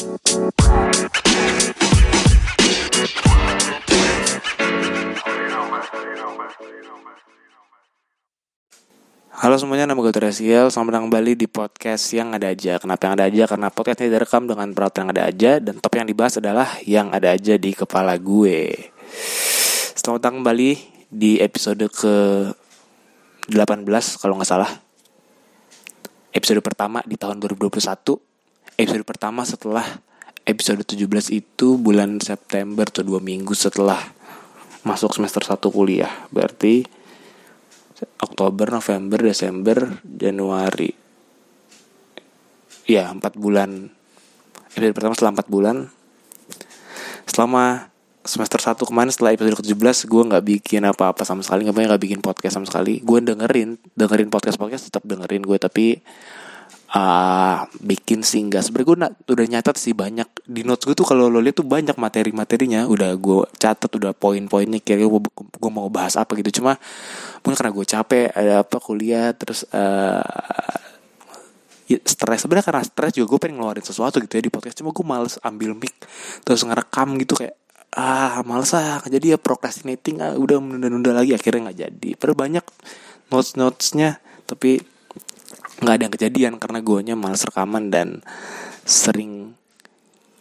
Halo semuanya, nama gue Teresiel Selamat datang kembali di podcast yang ada aja. Kenapa yang ada aja? Karena podcast ini direkam dengan peralatan yang ada aja Dan topik yang dibahas adalah yang ada aja di kepala gue. Selamat datang kembali di episode ke 18 kalau nggak salah. Episode pertama di tahun 2021 Episode pertama setelah episode 17 itu bulan September atau dua minggu setelah masuk semester 1 kuliah Berarti Oktober, November, Desember, Januari. Ya, empat bulan. Episode pertama setelah empat bulan. Selama semester 1 kemarin setelah episode ke-17 gue nggak bikin apa-apa sama sekali nggak nggak bikin podcast sama sekali gue dengerin dengerin podcast podcast tetap dengerin gue tapi uh, bikin singgah sebenernya gue udah nyatat sih banyak. Di notes gue tuh kalau lo lihat tuh banyak materi-materinya. Udah gue catat udah poin-poinnya kira gue, gue mau bahas apa gitu. Cuma mungkin karena gue capek ada apa kuliah terus uh, ya, stres. Sebenarnya karena stres juga gue pengen ngeluarin sesuatu gitu ya di podcast. Cuma gue males ambil mic terus ngerekam gitu kayak ah males ah jadi ya procrastinating ah udah menunda-nunda lagi. Akhirnya nggak jadi. Padahal banyak notes notesnya tapi nggak ada yang kejadian karena guanya males rekaman dan sering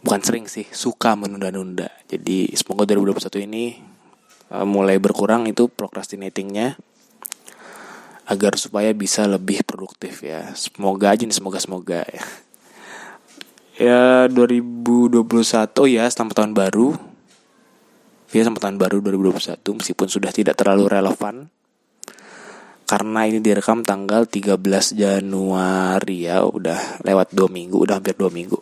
bukan sering sih suka menunda-nunda. Jadi semoga 2021 ini uh, mulai berkurang itu procrastinatingnya agar supaya bisa lebih produktif ya. Semoga aja nih semoga semoga ya ya 2021 ya selamat tahun baru. Ya selamat tahun baru 2021 meskipun sudah tidak terlalu relevan karena ini direkam tanggal 13 Januari ya udah lewat dua minggu udah hampir dua minggu.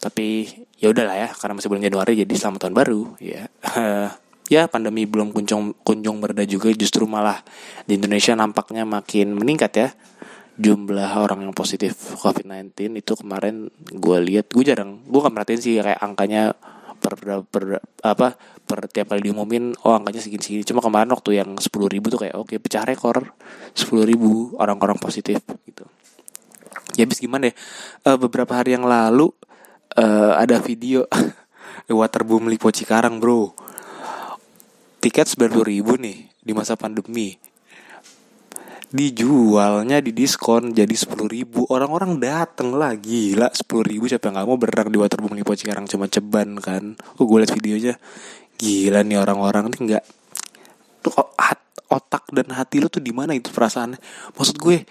Tapi ya udahlah ya karena masih bulan Januari jadi selamat tahun baru ya. Ya pandemi belum kunjung kunjung mereda juga justru malah di Indonesia nampaknya makin meningkat ya. Jumlah orang yang positif COVID-19 itu kemarin gue lihat gue jarang gue gak merhatiin sih kayak angkanya per, per apa per tiap kali diumumin oh angkanya segini segini cuma kemarin waktu yang sepuluh ribu tuh kayak oke okay, pecah rekor sepuluh ribu orang-orang positif gitu. Ya habis gimana ya? Uh, beberapa hari yang lalu uh, ada video waterboom Lipo Cikarang bro. Tiket sembilan ribu nih di masa pandemi. Dijualnya di diskon jadi sepuluh ribu. Orang-orang dateng lah gila. sepuluh ribu siapa yang nggak mau berenang di waterboom Lipo Cikarang cuma ceban kan. Oh gue liat videonya gila nih orang-orang nih nggak tuh otak dan hati lu tuh di mana itu perasaannya? Maksud gue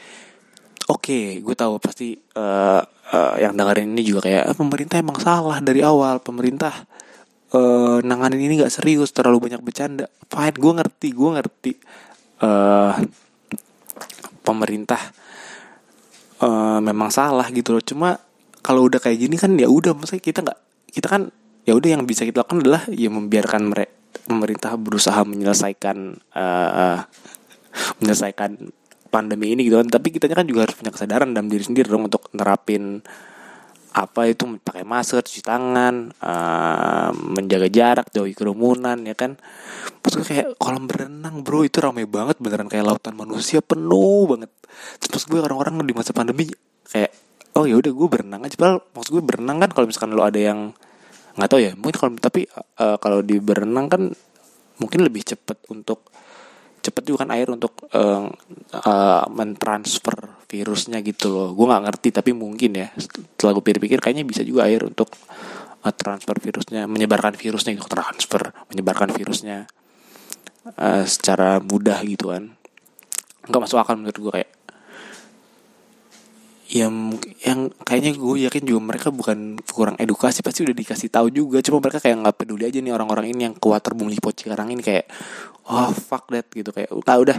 oke okay, gue tahu pasti uh, uh, yang dengerin ini juga kayak ah, pemerintah emang salah dari awal pemerintah uh, nanganin ini nggak serius terlalu banyak bercanda. Fine gue ngerti gue ngerti uh, pemerintah uh, memang salah gitu loh. Cuma kalau udah kayak gini kan ya udah maksudnya kita nggak kita kan ya udah yang bisa kita lakukan adalah ya membiarkan mereka pemerintah berusaha menyelesaikan uh, menyelesaikan pandemi ini gitu kan. Tapi kita kan juga harus punya kesadaran dalam diri sendiri dong untuk nerapin apa itu pakai masker cuci tangan uh, menjaga jarak jauhi kerumunan ya kan. Terus kayak kolam berenang bro itu ramai banget beneran. Kayak lautan manusia penuh banget. Terus gue orang-orang di masa pandemi kayak oh ya udah gue berenang aja. Padahal maksud gue berenang kan kalau misalkan lo ada yang nggak tahu ya mungkin kalau tapi uh, kalau di berenang kan mungkin lebih cepet untuk cepet juga kan air untuk uh, uh, mentransfer virusnya gitu loh. Gue nggak ngerti tapi mungkin ya. Setelah gue pikir-pikir kayaknya bisa juga air untuk uh, transfer virusnya menyebarkan virusnya gitu transfer menyebarkan virusnya uh, secara mudah gitu kan. Nggak masuk akal menurut gue kayak yang yang kayaknya gue yakin juga mereka bukan kurang edukasi pasti udah dikasih tahu juga. Cuma mereka kayak nggak peduli aja nih orang-orang ini yang kuat terbung lipo Cikarang ini kayak oh fuck that gitu. Kayak udah udah.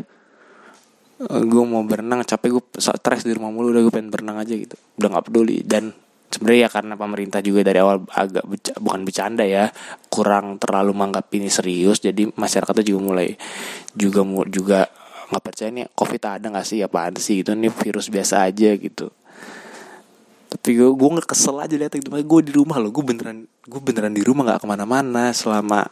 Gue mau berenang capek gue stres di rumah mulu udah gue pengen berenang aja gitu. Udah nggak peduli. Dan sebenarnya ya karena pemerintah juga dari awal agak beca, bukan bercanda ya kurang terlalu menganggap ini serius jadi masyarakatnya juga mulai juga juga nggak percaya nih covid ada nggak sih? Apaan sih? Gitu. Nih virus biasa aja gitu tapi gue gue nggak kesel aja lihat gitu. Gue di rumah loh. Gue beneran gue beneran di rumah nggak ke mana-mana selama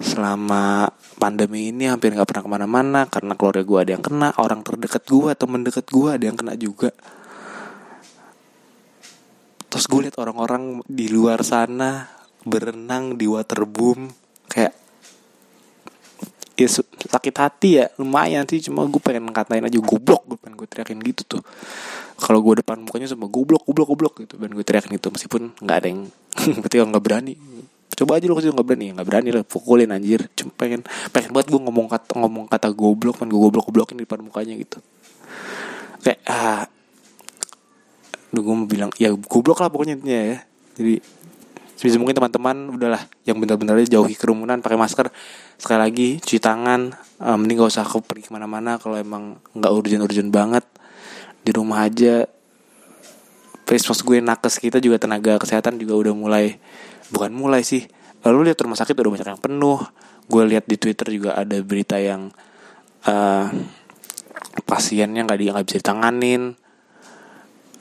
selama pandemi ini hampir nggak pernah ke mana-mana. Karena keluarga gue ada yang kena orang terdekat gue atau mendekat gue ada yang kena juga. Terus gue liat orang-orang di luar sana berenang di waterboom kayak ya sakit hati ya lumayan sih. Cuma gue pengen ngatain aja goblok. Gue pengen gue teriakin gitu tuh. Kalau gue depan mukanya sama goblok goblok goblok gitu. Pengen gue teriakin gitu meskipun nggak ada yang berarti nggak berani. Coba aja lo kasih nggak berani. Nggak berani lah pukulin anjir. Cuma pengen pengen buat gue ngomong kata ngomong kata goblok. Pengen gue goblok goblokin di depan mukanya gitu. Kayak ah Duh, gue mau bilang ya goblok lah pokoknya intinya ya. Jadi sebisa mungkin teman-teman udahlah. Yang benar-benar jauhi kerumunan pakai masker. Sekali lagi cuci tangan. Uh, mending gak usah pergi ke mana-mana kalau emang nggak urgent-urgent banget. Di rumah aja. Face mask gue nakes kita juga tenaga kesehatan juga udah mulai bukan mulai sih. Lalu lihat rumah sakit udah banyak yang penuh. Gue lihat di twitter juga ada berita yang uh, pasiennya nggak di nggak bisa ditanganin.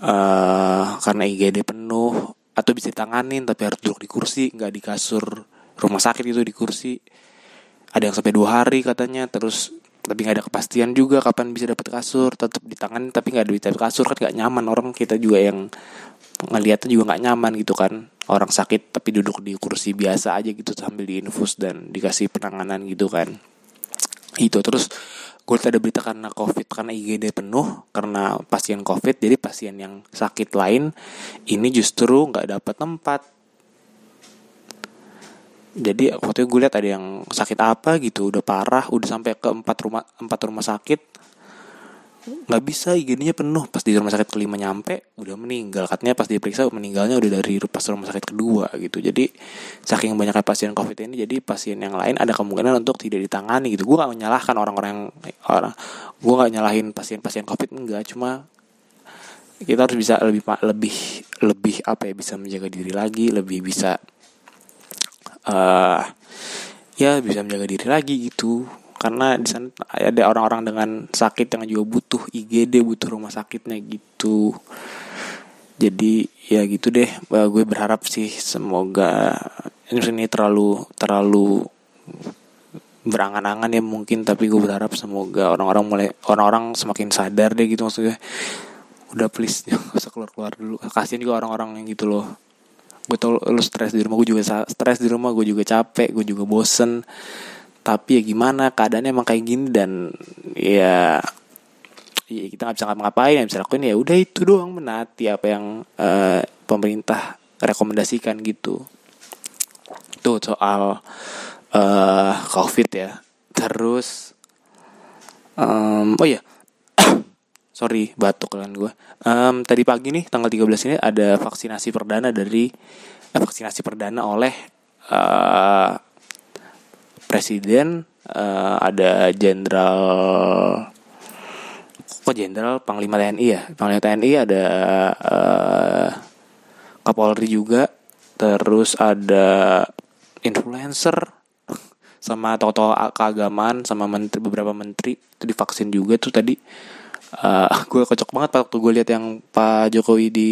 Uh, karena IGD penuh atau bisa ditanganin tapi harus duduk di kursi nggak di kasur rumah sakit itu di kursi. Ada yang sampai dua hari katanya terus tapi nggak ada kepastian juga kapan bisa dapat kasur. Tetap di tangan tapi nggak ada kasur kan nggak nyaman. Orang kita juga yang ngeliatnya juga nggak nyaman gitu kan. Orang sakit tapi duduk di kursi biasa aja gitu sambil diinfus dan dikasih penanganan gitu kan. Itu terus gue ada berita karena covid karena IGD penuh karena pasien covid jadi pasien yang sakit lain ini justru nggak dapat tempat. Jadi waktu itu gue lihat ada yang sakit apa gitu udah parah udah sampai ke empat rumah empat rumah sakit nggak bisa IGD-nya penuh. Pas di rumah sakit kelima nyampe udah meninggal. Katanya pas diperiksa meninggalnya udah dari pas rumah sakit kedua gitu. Jadi saking banyaknya pasien covid ini jadi pasien yang lain ada kemungkinan untuk tidak ditangani gitu. Gue gak menyalahkan orang-orang orang gue gak nyalahin pasien-pasien covid enggak. Cuma kita harus bisa lebih lebih lebih apa ya bisa menjaga diri lagi lebih bisa uh, ya bisa menjaga diri lagi gitu karena di sana ada orang-orang dengan sakit yang juga butuh IGD butuh rumah sakitnya gitu. Jadi ya gitu deh. Gue berharap sih semoga ini terlalu terlalu berangan-angan ya mungkin. Tapi gue berharap semoga orang-orang mulai orang-orang semakin sadar deh gitu maksudnya. Udah please jangan usah keluar-keluar dulu. Kasian juga orang-orang yang gitu loh. Gue tau lu stres di rumah gue juga stres di rumah gue juga capek gue juga bosen tapi ya gimana keadaannya emang kayak gini dan ya ya kita nggak bisa ngapa-ngapain yang bisa lakuin ya udah itu doang menati apa yang uh, pemerintah rekomendasikan gitu. Tuh soal uh, covid ya. Terus um, oh ya sorry batuk kalian gue. Um, tadi pagi nih tanggal 13 ini ada vaksinasi perdana dari eh, vaksinasi perdana oleh uh, presiden uh, ada jenderal kok jenderal? Panglima TNI ya? Panglima TNI ada uh, Kapolri juga terus ada influencer sama tokoh keagamaan sama menteri beberapa menteri itu divaksin juga. Tuh tadi uh, gue kocok banget waktu gue lihat yang Pak Jokowi di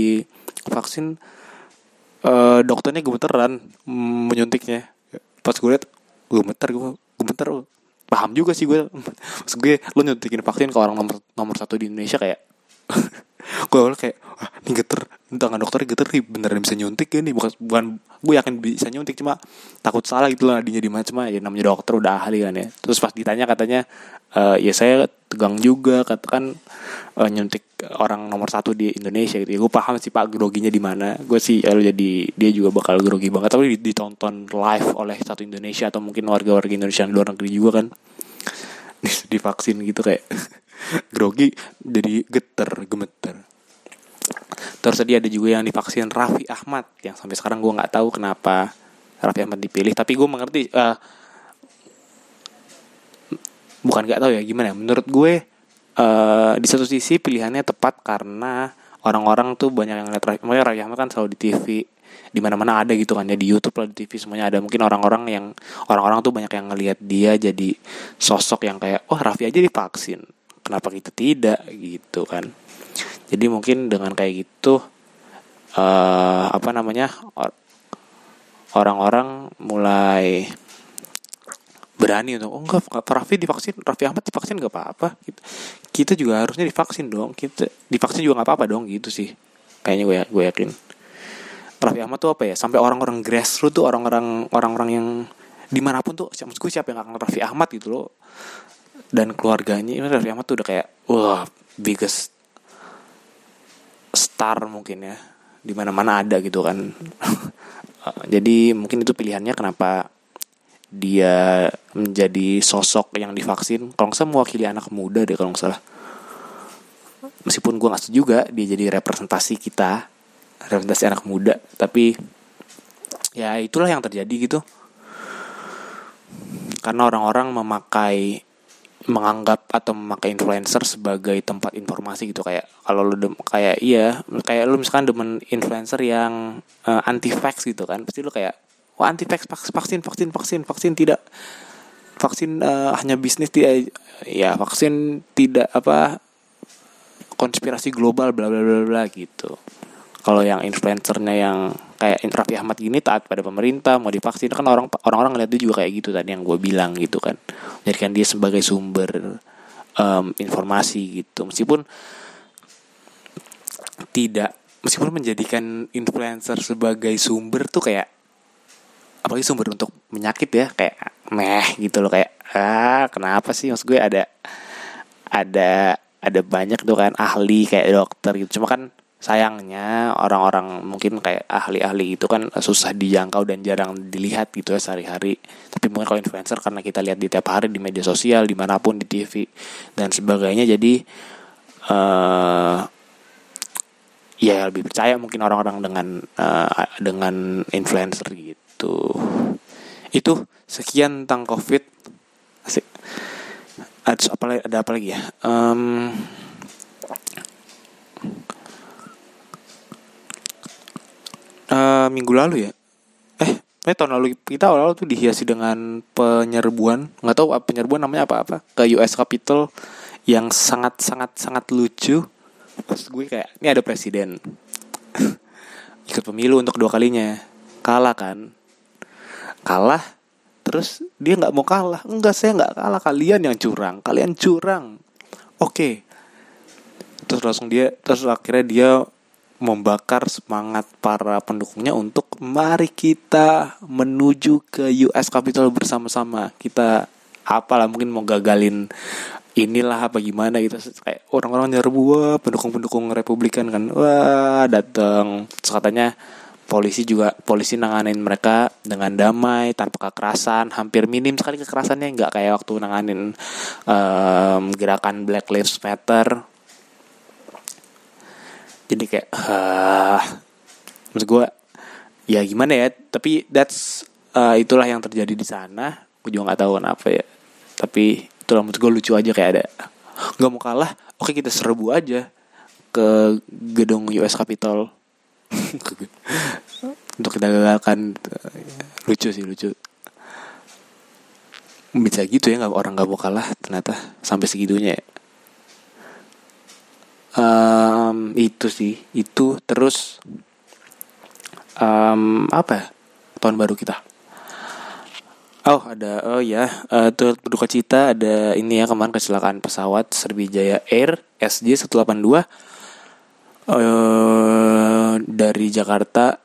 vaksin uh, dokternya gemeteran menyuntiknya. Pas gue lihat gemeter gue gemeter paham juga sih gue maksud gue lo nyuntikin vaksin ke orang nomor nomor satu di Indonesia kayak gue awal kayak ah, ini geter tangan dokter geter nih beneran bisa nyuntik ya nih. Bukan bukan gue yakin bisa nyuntik cuma takut salah gitu lah nadinya di mana cuma ya namanya dokter udah ahli kan ya. Terus pas ditanya katanya uh, ya saya tegang juga katakan uh, nyuntik orang nomor satu di Indonesia gitu. Ya gue paham sih pak groginya di mana. Gue sih ya, jadi dia juga bakal grogi banget. Tapi ditonton live oleh satu Indonesia atau mungkin warga-warga Indonesia di luar negeri juga kan. Divaksin gitu kayak grogi jadi geter gemeter. Terus tadi ada juga yang divaksin Raffi Ahmad yang sampai sekarang gue nggak tahu kenapa Raffi Ahmad dipilih tapi gue mengerti uh, bukan nggak tahu ya gimana ya. menurut gue uh, di satu sisi pilihannya tepat karena orang-orang tuh banyak yang lihat Raffi, Raffi Ahmad kan selalu di TV di mana-mana ada gitu kan ya di YouTube lah di TV semuanya ada. Mungkin orang-orang yang orang-orang tuh banyak yang ngelihat dia jadi sosok yang kayak oh, Raffi aja divaksin kenapa kita tidak gitu kan. Jadi mungkin dengan kayak gitu uh, apa namanya orang-orang mulai berani untuk oh enggak Raffi divaksin Raffi Ahmad divaksin gak apa-apa gitu. kita juga harusnya divaksin dong kita divaksin juga nggak apa-apa dong gitu sih. Kayaknya gue gue yakin. Raffi Ahmad tuh apa ya sampai orang-orang grassroots tuh orang-orang orang-orang yang di mana pun tuh gue siapa yang gak Raffi Ahmad gitu loh dan keluarganya ini Raffi Ahmad tuh udah kayak wah biggest star mungkin ya. Di mana mana ada gitu kan. Jadi mungkin itu pilihannya kenapa dia menjadi sosok yang divaksin. Kalau nggak salah mewakili anak muda deh kalau nggak salah. Meskipun gue nggak juga dia jadi representasi kita representasi anak muda. Tapi ya itulah yang terjadi gitu. Karena orang-orang memakai menganggap atau memakai influencer sebagai tempat informasi gitu. Kayak kalau lu dem, kayak iya kayak lu misalkan demen influencer yang uh, anti vax gitu kan pasti lu kayak wah anti vax vaksin vaksin vaksin vaksin tidak vaksin uh, hanya bisnis tidak ya vaksin tidak apa konspirasi global bla bla bla bla gitu kalau yang influencernya yang kayak Raffi Ahmad gini taat pada pemerintah mau divaksin kan orang orang-orang ngeliat dia juga kayak gitu tadi yang gue bilang gitu kan. Jadikan dia sebagai sumber um, informasi gitu. Meskipun tidak meskipun menjadikan influencer sebagai sumber tuh kayak apalagi sumber untuk penyakit ya kayak meh gitu loh kayak ah kenapa sih? Maksud gue ada ada ada banyak tuh kan ahli kayak dokter gitu. Cuma kan sayangnya orang-orang mungkin kayak ahli-ahli itu kan susah dijangkau dan jarang dilihat gitu ya sehari-hari. Tapi mungkin kalau influencer karena kita lihat di tiap hari di media sosial di mana pun di TV dan sebagainya. Jadi uh, ya lebih percaya mungkin orang-orang dengan uh, dengan influencer gitu. Itu sekian tentang covid. Asik. Ada apa lagi ya? Um, uh, minggu lalu ya? Eh eh tahun lalu kita awal-awal tuh dihiasi dengan penyerbuan. Nggak tahu penyerbuan namanya apa apa? Ke US Capitol yang sangat sangat sangat lucu. Pas gue kayak ini ada presiden. Ikut pemilu untuk dua kalinya. Kalah kan? Kalah terus dia nggak mau kalah. Enggak saya nggak kalah. Kalian yang curang kalian curang. Oke. Okay. terus langsung dia terus akhirnya dia membakar semangat para pendukungnya untuk mari kita menuju ke US Capitol bersama-sama. Kita apalah mungkin mau gagalin inilah apa gimana gitu. Kayak orang-orang nyerbu wah pendukung-pendukung Republikan kan wah datang katanya polisi juga polisi nanganin mereka dengan damai tanpa kekerasan hampir minim sekali kekerasannya nggak kayak waktu nanganin um, gerakan Black Lives Matter jadi kayak uh, maksud gue ya gimana ya tapi that's uh, itulah yang terjadi di sana. Gue juga nggak tahu kenapa ya. Tapi itulah menurut gue lucu aja kayak ada nggak mau kalah oke kita serbu aja ke gedung US Capitol. Untuk kita gagalkan lucu sih lucu. Bisa gitu ya nggak orang nggak mau kalah ternyata sampai segitunya ya um, itu sih. Itu terus um, apa ya? tahun baru kita. Oh ada oh ya uh, turut berduka cita ada ini ya kemarin kecelakaan pesawat Sriwijaya Air SJ 182 uh, dari Jakarta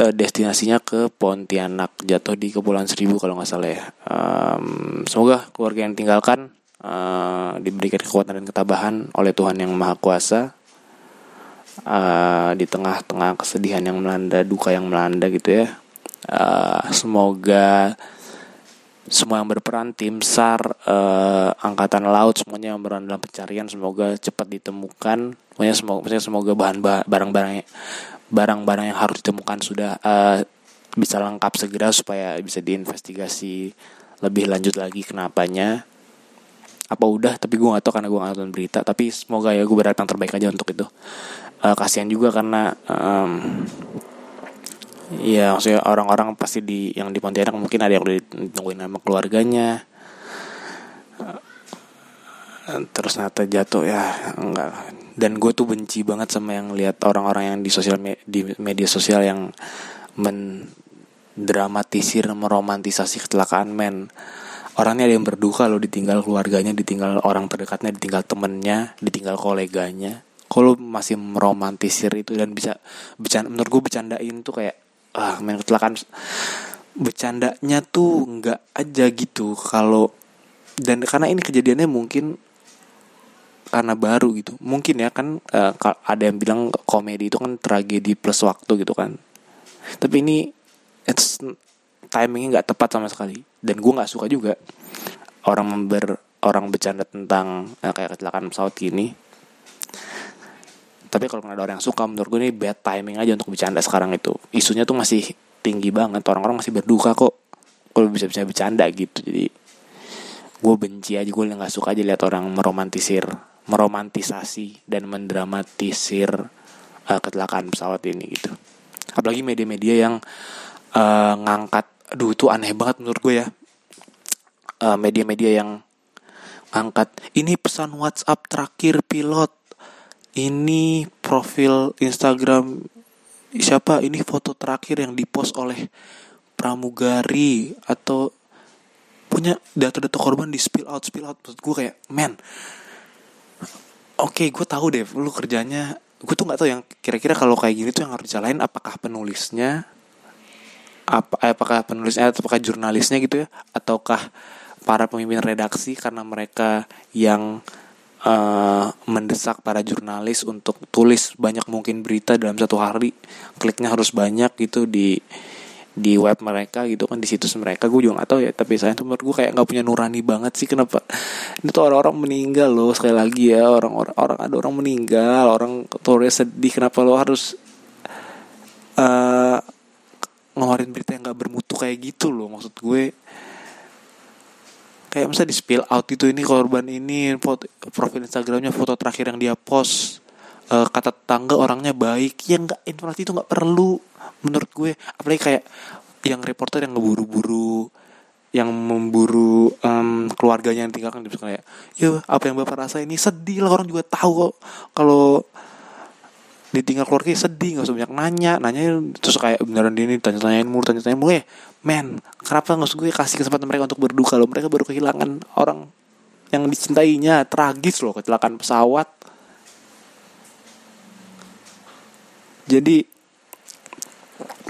uh, destinasinya ke Pontianak. Jatuh di Kepulauan Seribu kalau nggak salah ya. Um, semoga keluarga yang tinggalkan uh, diberikan kekuatan dan ketabahan oleh Tuhan yang Maha Kuasa uh, di tengah-tengah kesedihan yang melanda, duka yang melanda gitu ya. Uh, semoga semua yang berperan tim SAR, uh, angkatan laut semuanya yang berperan dalam pencarian semoga cepat ditemukan. Pokoknya semoga semoga bahan barang-barang barang-barang yang harus ditemukan sudah uh, bisa lengkap segera supaya bisa diinvestigasi lebih lanjut lagi kenapanya apa udah tapi gue gak tau karena gue gak nonton berita. Tapi semoga ya gue berharap yang terbaik aja untuk itu. Uh, kasihan juga karena um, ya maksudnya orang-orang pasti di yang di Pontianak mungkin ada yang udah ditungguin nama keluarganya. Uh, terus nata jatuh ya enggak dan gue tuh benci banget sama yang lihat orang-orang yang di sosial di media sosial yang mendramatisir meromantisasi kecelakaan men orangnya ada yang berduka loh ditinggal keluarganya ditinggal orang terdekatnya ditinggal temennya ditinggal koleganya. Kalau masih meromantisir itu dan bisa bercanda menurut gue bercandain tuh kayak ah main kecelakaan. Bercandanya tuh nggak aja gitu kalau dan karena ini kejadiannya mungkin karena baru gitu. Mungkin ya kan uh, ada yang bilang komedi itu kan tragedi plus waktu gitu kan. Tapi ini it's timingnya nggak tepat sama sekali. Dan gue nggak suka juga orang member orang bercanda tentang uh, kayak kecelakaan pesawat gini. Tapi kalau ada orang yang suka menurut gue ini bad timing aja untuk bercanda sekarang itu. Isunya tuh masih tinggi banget. Orang-orang masih berduka kok kalau bisa bisa bercanda gitu. Jadi gue benci aja gue nggak suka aja lihat orang meromantisir meromantisasi dan mendramatisir uh, kecelakaan pesawat ini gitu. Apalagi media-media yang uh, ngangkat aduh itu aneh banget menurut gue ya. Media media-media yang angkat ini pesan WhatsApp terakhir pilot. Ini profil Instagram siapa? Ini foto terakhir yang dipost oleh pramugari atau punya data-data korban di spill out spill out. Maksud gue kayak man oke okay, gue tahu deh lu kerjanya. Gue tuh nggak tahu yang kira-kira kalau kayak gini tuh yang harus dicalain apakah penulisnya apa apakah penulisnya atau apakah jurnalisnya gitu ya? Ataukah para pemimpin redaksi karena mereka yang uh, mendesak para jurnalis untuk tulis banyak mungkin berita dalam satu hari kliknya harus banyak gitu di di web mereka gitu kan di situs mereka. Gue juga gak tahu ya tapi saya tuh menurut gue kayak nggak punya nurani banget sih. Kenapa? Ini tuh orang-orang meninggal loh sekali lagi ya. Orang-orang orang ada orang meninggal orang turis sedih. Kenapa lo harus uh, ngeluarin berita yang nggak bermutu kayak gitu loh maksud gue. Kayak misalnya di spill out itu ini korban ini foto, profil Instagramnya foto terakhir yang dia post uh, kata tetangga orangnya baik. Ya nggak informasi itu nggak perlu menurut gue. Apalagi kayak yang reporter yang ngeburu-buru yang memburu um, keluarganya yang tinggalkan dia kayak ya apa yang bapak rasa ini? Sedih lah orang juga tahu kok kalau ditinggal keluarga sedih nggak usah banyak nanya. Nanya terus kayak beneran dia ini tanya-tanyain mulu tanya-tanyain mulu. Ya men kenapa nggak usah gue kasih kesempatan mereka untuk berduka loh? Mereka baru kehilangan orang yang dicintainya. Tragis loh kecelakaan pesawat. Jadi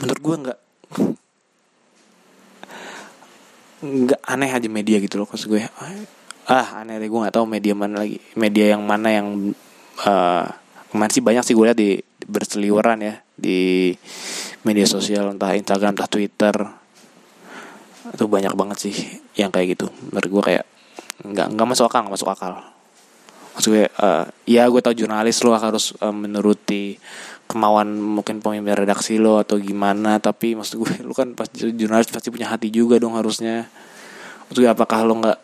menurut gue nggak nggak aneh aja media gitu loh maksud gue. Ah aneh deh gue nggak tahu media mana lagi. Media yang mana yang uh, kemarin sih banyak sih gue lihat di berseliweran ya di media sosial entah Instagram entah Twitter. Itu banyak banget sih yang kayak gitu. Menurut gue kayak nggak nggak masuk akal nggak masuk akal. Maksud gue uh, ya gue tau jurnalis lo harus uh, menuruti kemauan mungkin pemimpin redaksi lo atau gimana tapi maksud gue lo kan pasti jurnalis pasti punya hati juga dong harusnya. Maksud gue apakah lo nggak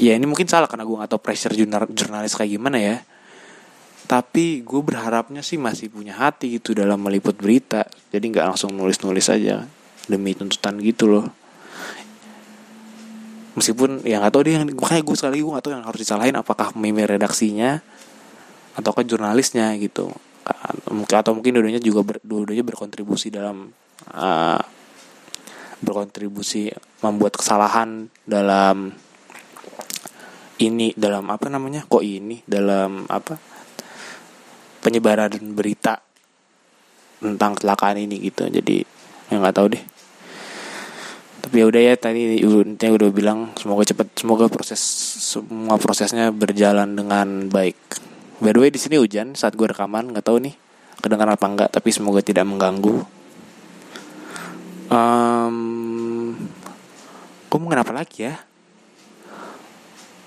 ya ini mungkin salah karena gue nggak tau pressure jurnalis kayak gimana ya tapi gue berharapnya sih masih punya hati gitu dalam meliput berita. Jadi nggak langsung nulis-nulis aja demi tuntutan gitu loh. Meskipun ya nggak tahu dia yang makanya gue sekali gue nggak tahu yang harus disalahin. Apakah meme redaksinya ataukah jurnalisnya gitu. Atau mungkin dua juga ber, berkontribusi dalam uh, berkontribusi membuat kesalahan dalam ini dalam apa namanya kok ini dalam apa penyebaran berita tentang kecelakaan ini gitu. Jadi ya nggak tahu deh. Tapi ya udah ya tadi intinya udah bilang semoga cepet semoga proses semua prosesnya berjalan dengan baik. By the way di sini hujan saat gue rekaman nggak tahu nih kedengaran apa enggak tapi semoga tidak mengganggu. Um, gue mau apa lagi ya.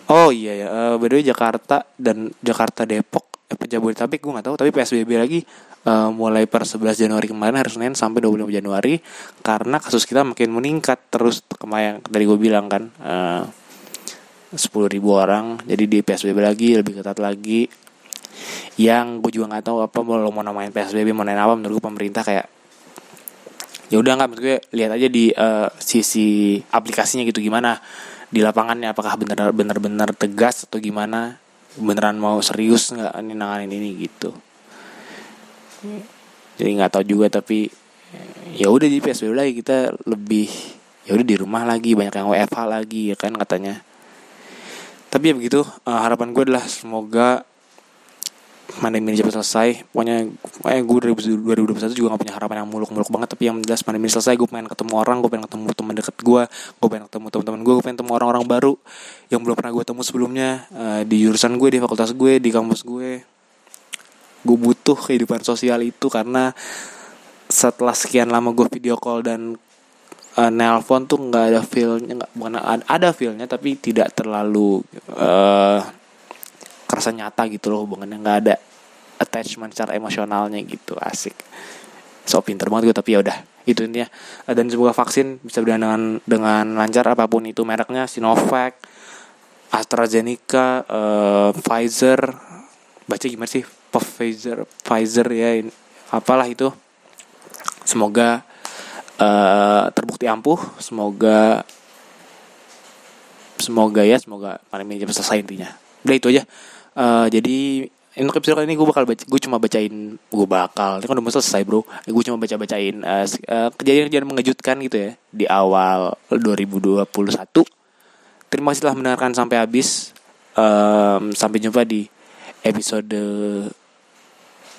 Oh iya ya uh, by the way Jakarta dan Jakarta Depok eh, Jabodetabek gue gak tahu. Tapi PSBB lagi uh, mulai per 11 Januari kemarin hari Senin sampai 25 Januari karena kasus kita makin meningkat terus. Kemarin dari gue bilang kan eh, sepuluh ribu orang. Jadi di PSBB lagi lebih ketat lagi. Yang gue juga nggak tahu apa mau mau namain PSBB mau namain apa menurut gue pemerintah kayak ya udah nggak gue lihat aja di uh, sisi aplikasinya gitu gimana. Di lapangannya apakah benar benar benar tegas atau gimana beneran mau serius nggak nanganin ini gitu. Jadi nggak tahu juga tapi ya udah di psbb lagi kita lebih ya udah di rumah lagi banyak yang WFH lagi ya kan katanya. Tapi ya begitu uh, harapan gue adalah semoga pandemi ini cepat selesai. Pokoknya pokoknya gue 2021 juga gak punya harapan yang muluk-muluk banget. Tapi yang jelas pandemi selesai gue pengen ketemu orang gue pengen ketemu teman deket gue gue pengen ketemu teman-teman gue gue pengen ketemu orang-orang baru yang belum pernah gue temu sebelumnya. Uh, di jurusan gue di fakultas gue di kampus gue gue butuh kehidupan sosial itu karena setelah sekian lama gue video call dan uh, nelpon tuh nggak ada feelnya nggak bukan ada feelnya tapi tidak terlalu uh, kerasa nyata gitu loh hubungannya. Nggak ada attachment secara emosionalnya gitu asik. So pinter banget gue tapi ya udah itu intinya. Dan semoga vaksin bisa berjalan dengan dengan lancar apa pun itu mereknya Sinovac AstraZeneca uh, Pfizer. Baca gimana sih? Pfizer Pfizer ya apalah itu. Semoga uh, terbukti ampuh. Semoga semoga ya semoga pandemi cepat selesai intinya. Udah itu aja uh, jadi episode kali ini gue bakal baca, gue cuma bacain gue bakal ini kan udah mau selesai bro. Gue cuma baca bacain uh, uh, kejadian-kejadian mengejutkan gitu ya di awal 2021 terima kasih telah mendengarkan sampai habis. Um, sampai jumpa di episode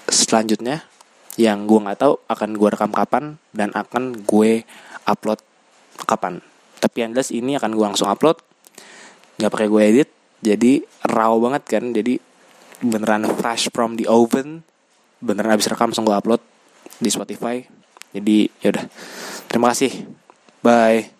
selanjutnya. Yang gue nggak tahu akan gue rekam kapan dan akan gue upload kapan. Tapi yang jelas ini akan gue langsung upload. Nggak pakai gue edit jadi raw banget kan. Jadi beneran fresh from the oven. Beneran abis rekam langsung gue upload di Spotify. Jadi yaudah. Terima kasih. Bye